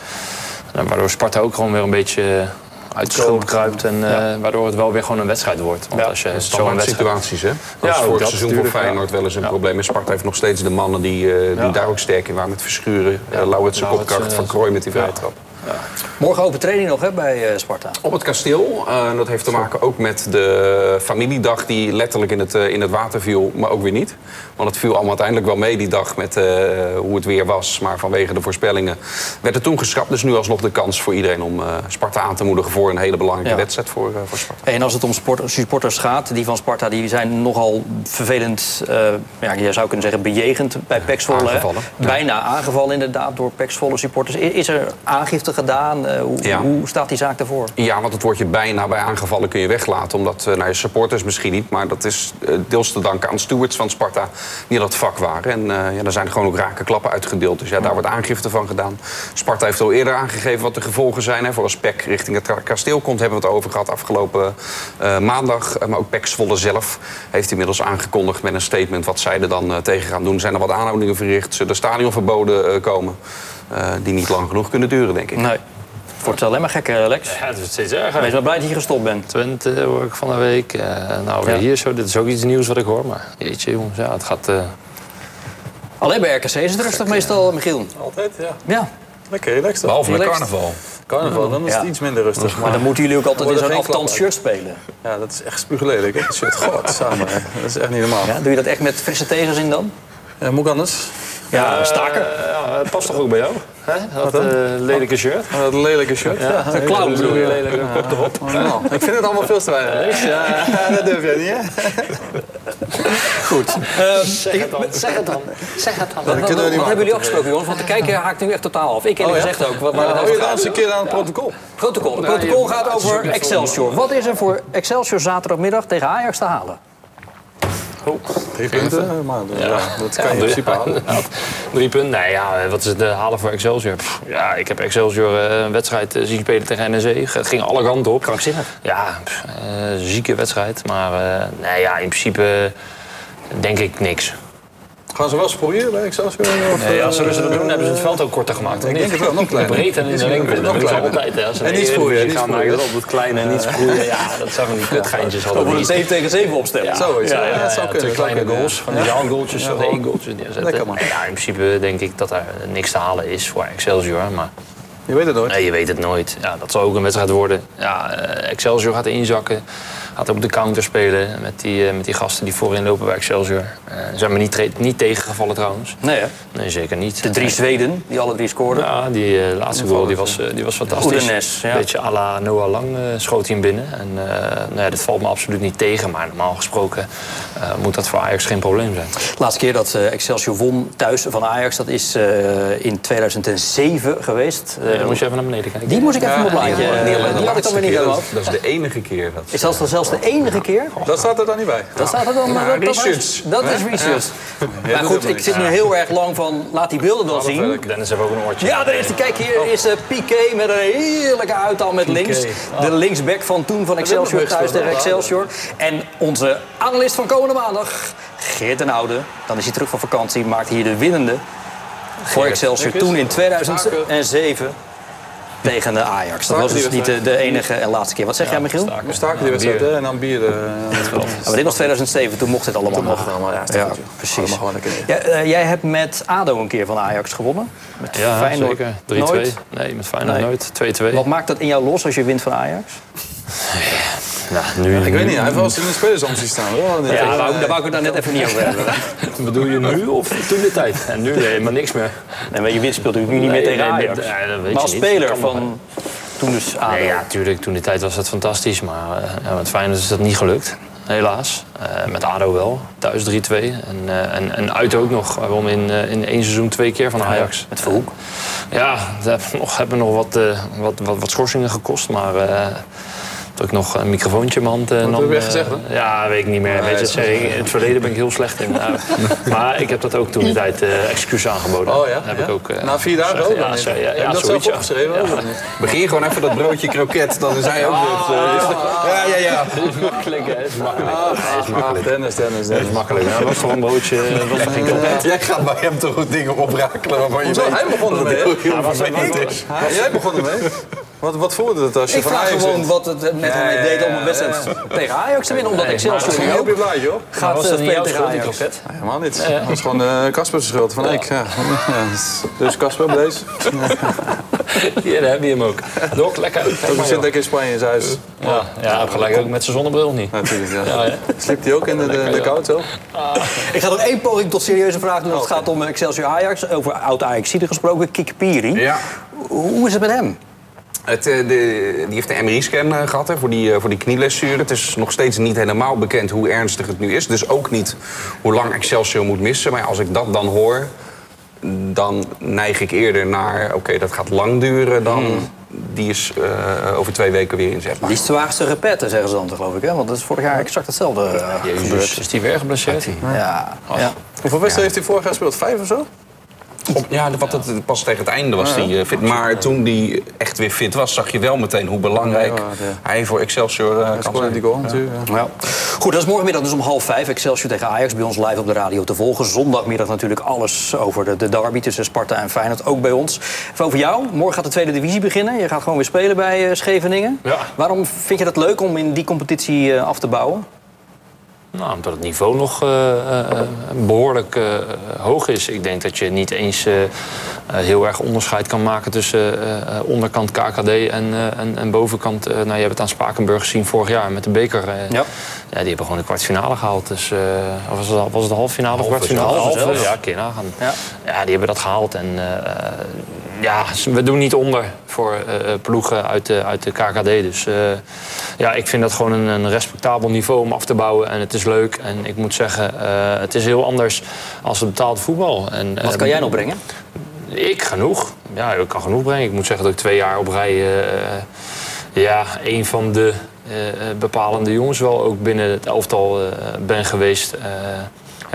En waardoor Sparta ook gewoon weer een beetje uit de schulp kruipt. En waardoor het wel weer gewoon een wedstrijd wordt. Want als je zo'n situaties, hè? Dat Ja, is vorig dat seizoen voor Feyenoord wel eens een probleem. En Sparta heeft nog steeds de mannen die, die Ja. daar ook sterk in waren. Met Verschuren, ja, zijn Lauwert, kopkracht, Van Krooi met die ja. Morgen open training nog hè, bij eh, Sparta. Op het kasteel. eh, dat heeft te maken ook met de familiedag die letterlijk in het, eh, in het water viel, maar ook weer niet. Want het viel allemaal uiteindelijk wel mee die dag met hoe het weer was. Maar vanwege de voorspellingen werd het toen geschrapt. Dus nu alsnog de kans voor iedereen om Sparta aan te moedigen voor een hele belangrijke Ja. wedstrijd voor, voor Sparta. En als het om sport, supporters gaat, die van Sparta die zijn nogal vervelend, ja, je zou kunnen zeggen, bejegend bij. Ja. Bijna aangevallen inderdaad door Pek Zwolle supporters. I- Is er aangifte gedaan? Eh, hoe, Ja. hoe staat die zaak daarvoor? Ja, want het woordje bijna bij aangevallen kun je weglaten. Omdat, eh nou, je supporters misschien niet, maar dat is eh, deels te danken aan stewards van Sparta die in dat vak waren. En ja, daar zijn gewoon ook rake klappen uitgedeeld. Dus ja, daar wordt aangifte van gedaan. Sparta heeft al eerder aangegeven wat de gevolgen zijn. Hè. Voor als PEC richting het kasteel komt, hebben we het over gehad afgelopen maandag. Maar ook PEC Zwolle zelf heeft inmiddels aangekondigd met een statement wat zij er dan tegen gaan doen. Zijn er wat aanhoudingen verricht? Zullen er stadionverboden eh, komen? Eh, die niet lang genoeg kunnen duren, denk ik. Nee. Het wordt alleen maar gekker, Lex. Ja, het wordt steeds erger. Wees maar blij dat je gestopt bent. Twente hoor ik van de week. Eh, nou, weer Ja. hier zo. Dit is ook iets nieuws wat ik hoor. Maar jeetje, jongens. Ja, het gaat... eh, Alleen bij RKC is het rustig meestal, Michiel. Altijd, ja. Ja, Lekker relaxed. toch? Behalve met carnaval. Carnaval, dan is het Ja. iets minder rustig. maar dan moeten jullie ook altijd in zo'n klappen. shirt spelen. Ja, dat is echt spuuglelijk. hè. Dat shit, god, samen. hè. Dat is echt niet normaal. Ja, doe je dat echt met frisse tegels in dan? Ja, moet ik anders? Ja, staker. eh, ja, het past toch ook bij jou? Hè? Dat eh, lelijke shirt. Oh, dat lelijke shirt. Ja, Een clown bedoel je? Lelijke kop erop. normaal. Ik vind het allemaal veel te weinig. Ja, dat durf jij niet, hè? Goed. Zeg het dan. Zeg het dan. Zeg het dan. Kunnen we niet wat hebben jullie afgesproken, jongens? Want de kijker haakt nu echt totaal af. Ik eerlijk Oh, ja? gezegd ook. Maar hou je de laatste keer aan het protocol? Protocol. Het protocol gaat over Excelsior. Wat is er voor Excelsior zaterdagmiddag tegen Ajax te halen? Drie punten, maar ja, dat kan je in principe halen. Ja, Drie punten. Nee, ja, wat is het eh, halen voor Excelsior? Pff, ja, ik heb Excelsior eh, een wedstrijd eh, zien spelen tegen NEC. Het ging alle kanten op. Krankzinnig. Ja, pff, eh, zieke wedstrijd. Maar eh, nee, ja, in principe denk ik niks. Gaan ze wel eens proberen bij Excelsior? Of, Nee, als ze eh, dat doen, hebben ze het veld ook korter gemaakt. Ik niet? denk het wel, nog kleiner. Breed en in de lengte. Dat Nog kleiner. altijd. Hè. Als ze En niet sproeien, niet gaan sproeien. maken, op het kleine en niet sproeien. Ja, dat zijn van die kutgeintjes hadden een niet. 7 tegen 7 opstellen. Zoiets, Ja, ja, ja, dat ja, zou kunnen. kleine goals, ja. van die Ja. goaltjes Ja, één goaltjes neerzetten. Lekker, man. Ja, in principe denk ik dat daar niks te halen is voor Excelsior. Maar Je weet het nooit. nee, je weet het nooit. Ja, dat zal ook een wedstrijd worden. Ja, eh, Excelsior gaat inzakken. Gaat op de counter spelen met die, eh, met die gasten die voorin lopen bij Excelsior. Eh zijn me niet, niet tegengevallen trouwens. Nee, hè? Nee, zeker niet. De drie Zweden, die alle drie scoorden. Ja, die eh, laatste goal die was, eh, die was fantastisch. Oedenes, ja. Een beetje à la Noah Lang eh, schoot hij hem binnen. En eh nou ja, dat valt me absoluut niet tegen. Maar normaal gesproken eh, moet dat voor Ajax geen probleem zijn. De laatste keer dat eh, Excelsior won thuis van Ajax, dat is eh, in 2007 geweest. Eh, dan moet je even naar beneden kijken. die moest ik even op Ja, eh, ja, ja, die had ik dan weer niet dat, helemaal. is, dat is de enige keer. Dat... Is dat dan zelfs de enige keer? Dat staat er dan niet bij. Dat staat er dan. maar dat, dat, research. is, dat is research. Maar goed, ik zit nu heel erg lang van, laat die beelden dan zien. Dennis heeft ook een oortje. Ja, daar is de, kijk, hier is uh, Piqué met een heerlijke uithaal met links. De linksback van toen van Excelsior thuis tegen Excelsior. En onze analist van komende maandag, Geert den Oude. Dan is hij terug van vakantie, maakt hier de winnende voor Excelsior toen in 2007 tegen de Ajax. Dat was dus niet de, de enige en laatste keer. Wat zeg jij, Michiel? We staken die wedstrijd hè, en dan bier. eh, maar dit was 2007, toen mocht dit allemaal nog. mocht het allemaal, ja, precies. Allemaal gewoon lekker Ja, eh, jij hebt met ADO een keer van Ajax gewonnen. Met Ja, Feyenoord zeker. 3-2. nooit. Nee, met Feyenoord Nee. nooit. 2-2. Wat maakt dat in jou los als je wint van Ajax? Nou, nu, Ik weet niet, hij heeft wel eens in de spelersomsie staan. Ja, daar wou, daar wou ik het daar net even niet over hebben. Bedoel je nu of toen de tijd? En nu helemaal niks meer. Nee, maar je speelt natuurlijk nu niet meer Nee, tegen nee, Ajax. nee, dat weet maar je als niet. speler Dat van toen dus ADO. Nee, ja, tuurlijk. Toen die tijd was het fantastisch. Maar eh, ja, met Feyenoord is dat niet gelukt. Helaas. Eh, met ADO wel. Thuis 3-2. En, eh, en, en uit ook nog. Waarom in, eh, in één seizoen twee keer van Ajax. Met Verhoek. Ja, dat hebben nog, hebben nog wat, eh, wat, wat, wat schorsingen gekost. Maar eh dat ik nog een microfoontje in mijn hand eh, nam. heb je eh, gezegd, hè? ja, weet ik niet meer. weet je, ik, in het verleden ben ik heel slecht in. Ja. maar ik heb dat ook toen die tijd eh excuus aangeboden. Oh ja? Heb Ja? ik ook, eh, Na vier dagen gezegd. ook Ja, dan? ja, ja, dat zelf opgeschreven? Begin gewoon even dat broodje kroket, dan is hij ook weer... eh, ja, ja, ja. makkelijk, hè? is makkelijk. Ah, Dennis, Dennis, Dennis. makkelijk. Ja, dat was toch een broodje, dat was toch geen kroket? Jij gaat bij hem toch goed dingen oprakelen waarvan je weet... Hij begon ermee, hè? het is. Ja, Jij begon ermee. Wat, wat voerde het als je Ik van vraag Ajax gewoon wint? wat het met hem ja, deed om ja, een wedstrijd tegen Ajax te winnen. Omdat Nee, Excelsior op ook je blaadje, hoor. gaat was eh, spelen tegen Ajax. kroket? Helemaal niet. Dat is gewoon eh Caspers schuld. Van ik, ja. ja. Dus Casper, deze. Hier, daar heb je hem ook. Dok, lekker. Maar, zit joh. lekker in Spanje in zijn huis. Ja, ja, heb gelijk ook met zijn zonnebril niet. Natuurlijk, ja. Ja, ja. Sliep hij ook in de, de, de kou, zo? Ik ga nog één poging tot serieuze vraag doen. Het gaat om Excelsior Ajax. Over oud ajax gesproken. Kikpiri. Ja. Hoe is het met hem? Het, eh, de, die heeft de MRI-scan eh, gehad hè, voor, die, eh, voor die knieblessure. Het is nog steeds niet helemaal bekend hoe ernstig het nu is. Dus ook niet hoe lang Excelsior moet missen. Maar als ik dat dan hoor, dan neig ik eerder naar... oké, dat gaat lang duren dan die is eh, over twee weken weer inzetbaar. Die is zwaarste repetten, zeggen ze dan, geloof ik. Hè? Want dat is vorig jaar exact hetzelfde uh, gebeurd. Is die weer geblesseerd? Ja. ja. Hoeveel wedstrijden heeft hij vorig jaar gespeeld? Vijf of zo? Op, ja, wat het, pas tegen het einde was hij uh, fit. Maar toen hij echt weer fit was, zag je wel meteen hoe belangrijk hij voor Excelsior uh, kan zijn. Die goal, natuurlijk. Ja. Goed, dat is morgenmiddag dus om half vijf. Excelsior tegen Ajax bij ons live op de radio te volgen. Zondagmiddag natuurlijk alles over de, de derby tussen Sparta en Feyenoord. Ook bij ons. Even over jou. Morgen gaat de tweede divisie beginnen. Je gaat gewoon weer spelen bij uh, Scheveningen. Ja. Waarom vind je dat leuk om in die competitie af te bouwen? Nou, omdat het niveau nog uh, uh, behoorlijk uh, hoog is. Ik denk dat je niet eens heel erg onderscheid kan maken tussen onderkant KKD en, en, en, bovenkant. nou, je hebt het aan Spakenburg gezien vorig jaar met de beker. ja. ja. die hebben gewoon de kwartfinale gehaald. Dus, of was, het, was het de halve finale of kwartfinale? Nagaan. Ja. ja, die hebben dat gehaald. En ja, we doen niet onder voor uh, ploegen uit de, uit de KKD. Dus uh, ja, ik vind dat gewoon een, een, respectabel niveau om af te bouwen. En het is leuk. En ik moet zeggen, uh, het is heel anders als het betaald voetbal. En, Wat kan jij nog brengen? Ik genoeg. Ja, ik kan genoeg brengen. Ik moet zeggen dat ik twee jaar op rij... ja, een van de bepalende jongens wel ook binnen het elftal ben geweest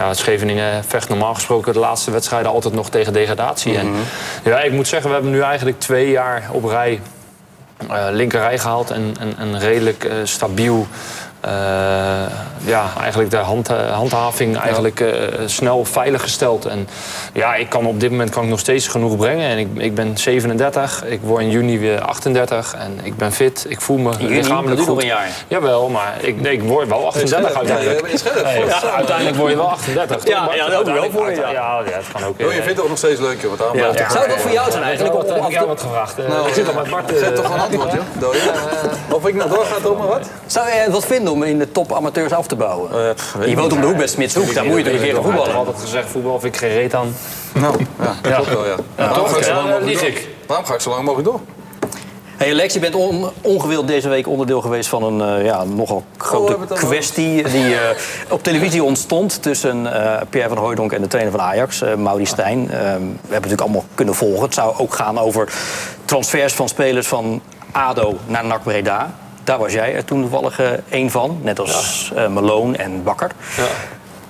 ja, Scheveningen vecht normaal gesproken de laatste wedstrijden altijd nog tegen degradatie. En ja, ik moet zeggen, we hebben nu eigenlijk twee jaar op rij uh, linkerrij gehaald en een redelijk uh, stabiel uh, ja, eigenlijk de hand, handhaving eigenlijk uh, snel veilig gesteld. En ja, ik kan op dit moment kan ik nog steeds genoeg brengen. En ik, ik ben 37, ik word in juni weer 38 en ik ben fit. Ik voel me lichamelijk goed. een jaar. Jawel, maar ik, nee, ik word wel 38 uiteindelijk. Ja, uiteindelijk word je wel 38. Ja, ja, dat ook wel voor je. Ja, ja, het kan ook. Je vindt het ook nog steeds leuk, joh. Wat ja. Zou dat voor jou zijn eigenlijk? Om, heb ik wat gevraagd. Nou, ik zit al met Bart. Zet toch een antwoord, joh. Of ik nog doorga, toch maar wat? Zou jij wat vinden om in de top amateurs af te bouwen? Uh, je woont om de hoek bij Smitshoek, daar moet je toch een keer voetballen. Ik heb altijd gezegd, voetbal vind ik geen reet aan. Nou, ja, dat klopt wel, ja. Waarom ga ik zo lang mogelijk door? Waarom ga ik zo lang mogelijk door? Hey Lex, je bent on, ongewild deze week onderdeel geweest van een uh, ja, nogal grote oh, kwestie die uh, op televisie ontstond tussen uh, Pierre van Hooijdonk en de trainer van Ajax, Mauri Stijn. we hebben natuurlijk allemaal kunnen volgen. Het zou ook gaan over transfers van spelers van ADO naar NAC Breda. Daar was jij er toen toevallig één van, net als ja. Malone en Bakker. Ja.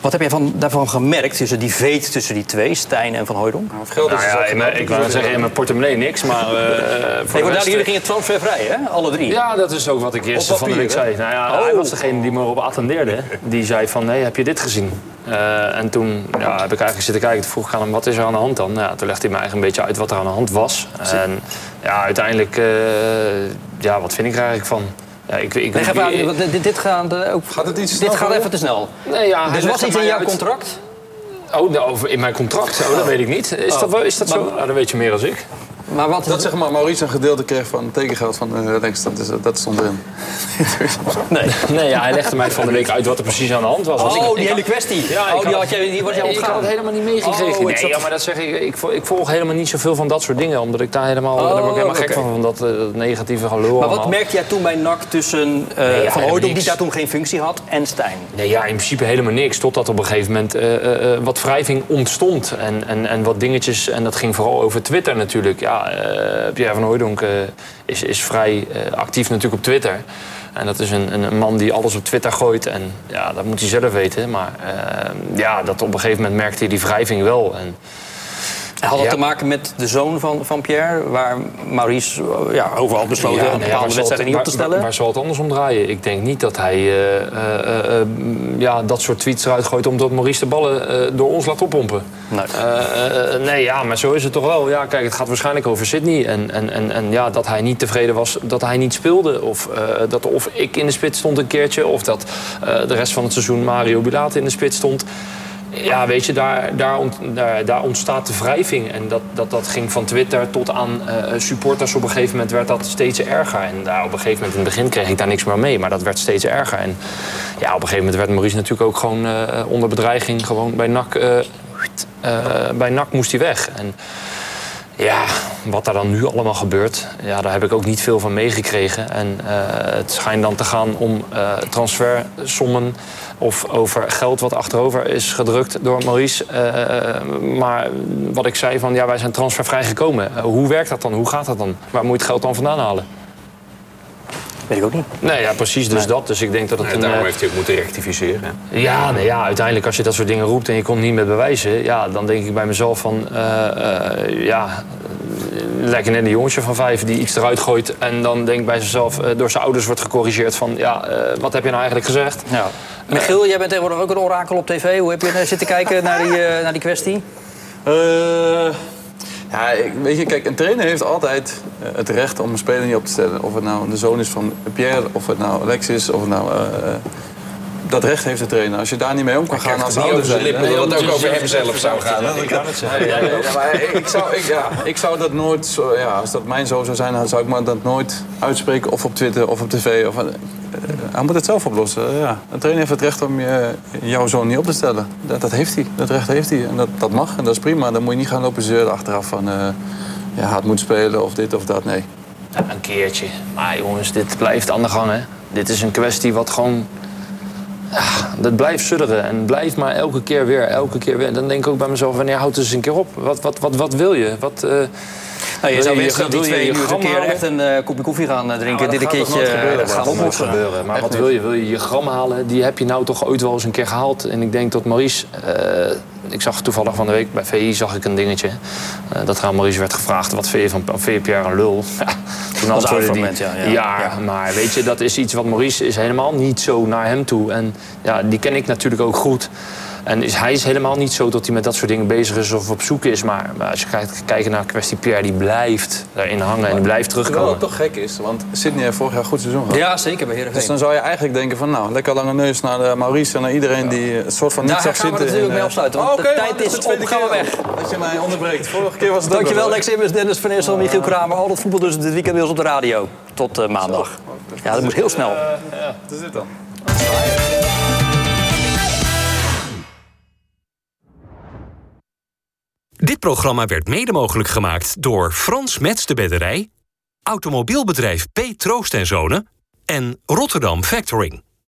Wat heb jij van, daarvan gemerkt tussen die veet tussen die twee, Stijn en Van Hooydonk? Nou, nou ja, in mijn, ik wou zeggen in mijn portemonnee niks, maar... Uh, voor nee, jullie gingen transfervrij, hè? Alle drie? Ja, dat is ook wat ik eerst van de week zei. Nou ja, oh. hij was degene die me erop attendeerde. Die zei van, nee, heb je dit gezien? Uh, en toen ja, heb ik eigenlijk zitten kijken. Toen vroeg ik aan hem, wat is er aan de hand dan? Ja, toen legde hij me eigenlijk een beetje uit wat er aan de hand was. En ja, uiteindelijk, uh, ja, wat vind ik er eigenlijk van? Ja, ik, ik, nee, ik, ik, dit, dit, gaat, ook, gaat het iets dit gaat even te snel. Nee, ja, dus was iets in jouw uit... contract? Oh, nou, in mijn contract? Oh, dat weet ik niet. Is oh. dat, is dat zo? Nou, dat weet je meer dan ik. Maar wat dat zeg maar Maurice een gedeelte kreeg van tekengeld van Lex, dat, is, dat stond erin. nee, nee ja, hij legde mij van de week uit wat er precies aan de hand was. Oh, ik, die hele kwestie. Ja, oh, die, had jij, die was jij ontgaan. Ik had het helemaal niet meegekregen. Oh, nee, ja, maar dat zeg ik, ik, ik, volg helemaal niet zoveel van dat soort dingen. Omdat ik daar helemaal, oh, daar ben ik helemaal gek van, van dat uh, negatieve gelul. Maar wat merkte jij toen bij NAC tussen uh, nee, ja, Van Hooydonk, die daar toen geen functie had, en Stijn? Nee, ja, in principe helemaal niks. Totdat op een gegeven moment wat wrijving ontstond. En, en, en wat dingetjes, en dat ging vooral over Twitter natuurlijk. Ja, Pierre van Hooijdonk uh, is, is vrij uh, actief natuurlijk op Twitter. En dat is een, een, man die alles op Twitter gooit. En ja, dat moet hij zelf weten. Maar ja, dat op een gegeven moment merkte hij die wrijving wel. En, had dat ja. te maken met de zoon van, van Pierre, waar Maurice ja, overal besloten ja, een bepaalde nee, wedstrijden niet op te stellen? Waar, waar zal het anders om draaien? Ik denk niet dat hij uh, uh, uh, ja, dat soort tweets eruit gooit omdat Maurice de ballen door ons laat oppompen. Nee. nee, ja, maar zo is het toch wel. Ja, kijk, het gaat waarschijnlijk over Sydney. En, en, en, en ja, dat hij niet tevreden was dat hij niet speelde. Of dat of ik in de spits stond een keertje. Of dat de rest van het seizoen Mario Bilate in de spits stond. Ja, weet je, daar, daar, ont, daar, ontstaat de wrijving. En dat, dat, dat ging van Twitter tot aan uh, supporters. Op een gegeven moment werd dat steeds erger. En op een gegeven moment in het begin kreeg ik daar niks meer mee. Maar dat werd steeds erger. En ja, op een gegeven moment werd Maurice natuurlijk ook gewoon uh, onder bedreiging. Gewoon bij NAC, uh, bij NAC moest hij weg. En, Ja, wat daar dan nu allemaal gebeurt, ja, daar heb ik ook niet veel van meegekregen. En uh, het schijnt dan te gaan om uh, transfersommen of over geld wat achterover is gedrukt door Maurice. Uh, maar wat ik zei van, ja, wij zijn transfervrij gekomen. hoe werkt dat dan? Hoe gaat dat dan? Waar moet je het geld dan vandaan halen? Weet ik ook niet. Nee, ja, precies. Dus dat. Dus ik denk dat het ja, een, daarom eh, heeft hij ook moeten rectificeren. Ja, nee, ja, uiteindelijk als je dat soort dingen roept en je komt niet met bewijzen, ja, dan denk ik bij mezelf van, uh, uh, ja, lijkt net een jongetje van vijf die iets eruit gooit en dan denk ik bij zichzelf, door zijn ouders wordt gecorrigeerd van, ja, wat heb je nou eigenlijk gezegd? Ja. Michiel, jij bent tegenwoordig ook een orakel op tv. Hoe heb je zitten kijken naar die, naar die kwestie? Ja, weet je, kijk, een trainer heeft altijd uh, het recht om een speler niet op te stellen. Of het nou de zoon is van Pierre, of het nou Alex is, of het nou... Uh, dat recht heeft de trainer. Als je daar niet mee om kan gaan als ouder zijn... Lippen, dat het ook over hemzelf zou gaan. Ik, maar ik, zou, ik, ja, ik zou dat nooit... Zo, ja, als dat mijn zoon zou zijn, dan zou ik me dat nooit uitspreken. Of op Twitter, of op tv. Of, uh, hij moet het zelf oplossen. Ja. Een trainer heeft het recht om je, jouw zoon niet op te stellen. Dat, dat heeft hij. Dat recht heeft hij. En dat, dat mag. En dat is prima. Dan moet je niet gaan lopen zeuren achteraf van... Uh, ja, het moet spelen of dit of dat. Nee. Ja, een keertje. Maar jongens, dit blijft aan de gang. Hè. Dit is een kwestie wat gewoon... Ja, dat blijft sudderen en blijft maar elke keer weer, elke keer weer. Dan denk ik ook bij mezelf, wanneer houdt het eens een keer op? Wat, wat, wat, wat wil je? Wat, uh, nou, je zou best dat die twee nu een keer echt een uh, kopje koffie gaan uh, drinken. Ja, dit een keertje gebeuren, gaat oplossen. nooit gebeuren. Maar echt wat wil je? Wil je je gram halen? Die heb je nou toch ooit wel eens een keer gehaald. En ik denk dat Maurice... Uh, ik zag toevallig van de week bij VI zag ik een dingetje. dat er aan Maurice werd gevraagd... wat vind je van je Pierre een lul? Toen antwoordde ja, ja. Ja, ja, maar weet je, dat is iets wat Maurice is helemaal niet zo naar hem toe. En ja, die ken ik natuurlijk ook goed. En is, hij is helemaal niet zo dat hij met dat soort dingen bezig is of op zoek is. Maar, maar als je kijkt, kijkt naar kwestie Pierre, die blijft daarin hangen en die blijft terugkomen. Terwijl het toch gek is, want Sydney heeft vorig jaar een goed seizoen gehad. Ja, zeker bij Heerenveen. Dus dan zou je eigenlijk denken van nou, lekker lange neus naar de Maurice en naar iedereen die het soort van niet Daar zag gaan we zitten. natuurlijk mee afsluiten, want oh, okay, de tijd is op, gaan we weg. Dat je mij onderbreekt. Vorige keer was het Dankjewel Lex Immers, Dennis van Eersel, Michiel Kramer. Al dat voetbal dus dit weekend weer op de radio. Tot uh, maandag. Ja, dat moet heel snel. Uh, ja, dat is dit dan. Dit programma werd mede mogelijk gemaakt door Frans Mets de Bedderij, automobielbedrijf P. Troost en Zonen en Rotterdam Factoring.